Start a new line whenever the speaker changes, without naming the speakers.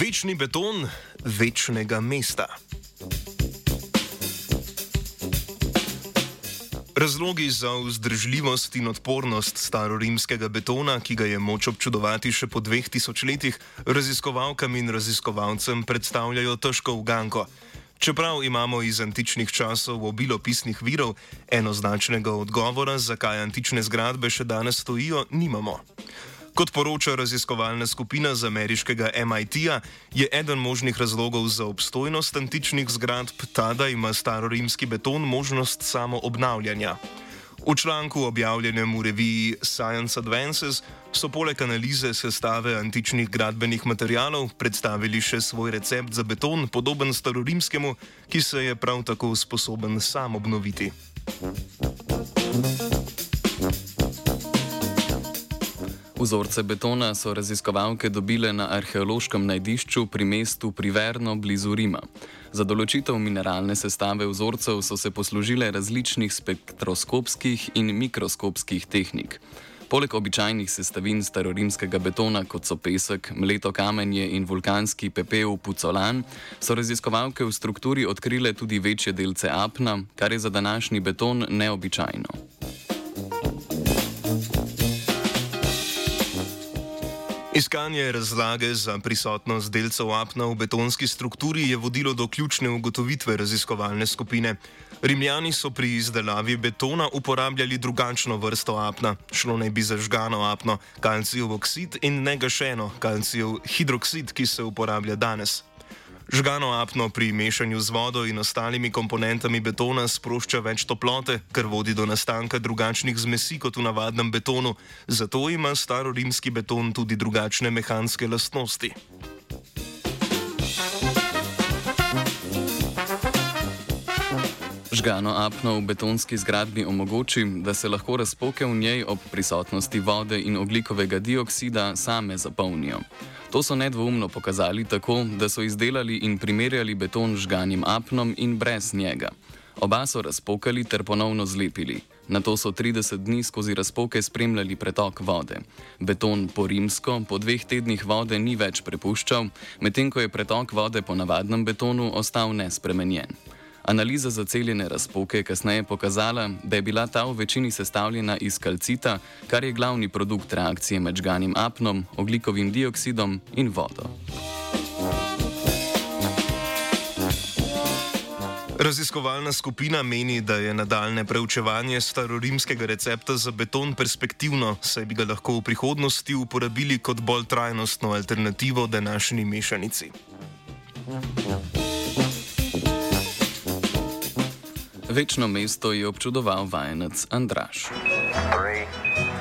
Večni beton večnega mesta. Razlogi za vzdržljivost in odpornost starorimskega betona, ki ga je moč občudovati še po dveh tisočletjih, raziskovalkam in raziskovalcem predstavljajo težko uganko. Čeprav imamo iz antičnih časov obilo pisnih virov, enoznačnega odgovora, zakaj antične zgradbe še danes stojijo, nimamo. Kot poroča raziskovalna skupina z ameriškega MIT-ja, je eden možnih razlogov za obstojnost antičnih zgradb ta, da ima starorimski beton možnost samo obnavljanja. V članku objavljenem v reviji Science Advances so poleg analize sestave antičnih gradbenih materialov predstavili še svoj recept za beton, podoben starorimskemu, ki se je prav tako sposoben sam obnoviti.
Vzorce betona so raziskovalke dobile na arheološkem najdišču pri mestu Priverno blizu Rima. Za določitev mineralne sestave vzorcev so se poslužile različnih spektroskopskih in mikroskopskih tehnik. Poleg običajnih sestavin starorimskega betona, kot so pesek, mleto kamenje in vulkanski pepel pucolan, so raziskovalke v strukturi odkrile tudi večje delce apna, kar je za današnji beton neobičajno.
Iskanje razlage za prisotnost delcev apna v betonski strukturi je vodilo do ključne ugotovitve raziskovalne skupine. Rimljani so pri izdelavi betona uporabljali drugačno vrsto apna. Šlo naj bi za žgano apno, kalcijev oksid in negašeno kalcijev hidroksid, ki se uporablja danes. Žgano apno pri mešanju z vodo in ostalimi komponentami betona sprošča več toplote, kar vodi do nastanka drugačnih zmesi kot v navadnem betonu, zato ima starorimski beton tudi drugačne mehanske lastnosti.
Žgano apno v betonski zgradbi omogoči, da se lahko razpoke v njej ob prisotnosti vode in oglikovega dioksida same zapolnijo. To so nedvoumno pokazali tako, da so izdelali in primerjali beton z žganim apnom in brez njega. Oba so razpokali ter ponovno zlepili. Na to so 30 dni skozi razpoke spremljali pretok vode. Beton po rimsko po dveh tednih vode ni več prepuščal, medtem ko je pretok vode po navadnem betonu ostal nespremenjen. Analiza za celjene razpoke je kasneje pokazala, da je bila ta v večini sestavljena iz kalcita, kar je glavni produkt reakcije med žganim apnom, oglikovim dioksidom in vodo.
Raziskovalna skupina meni, da je nadaljne preučevanje starorimskega recepta za beton perspektivno, saj bi ga lahko v prihodnosti uporabili kot bolj trajnostno alternativo današnji mešanici. Ja.
Večno mesto je občudoval vajenec Andraš. Three.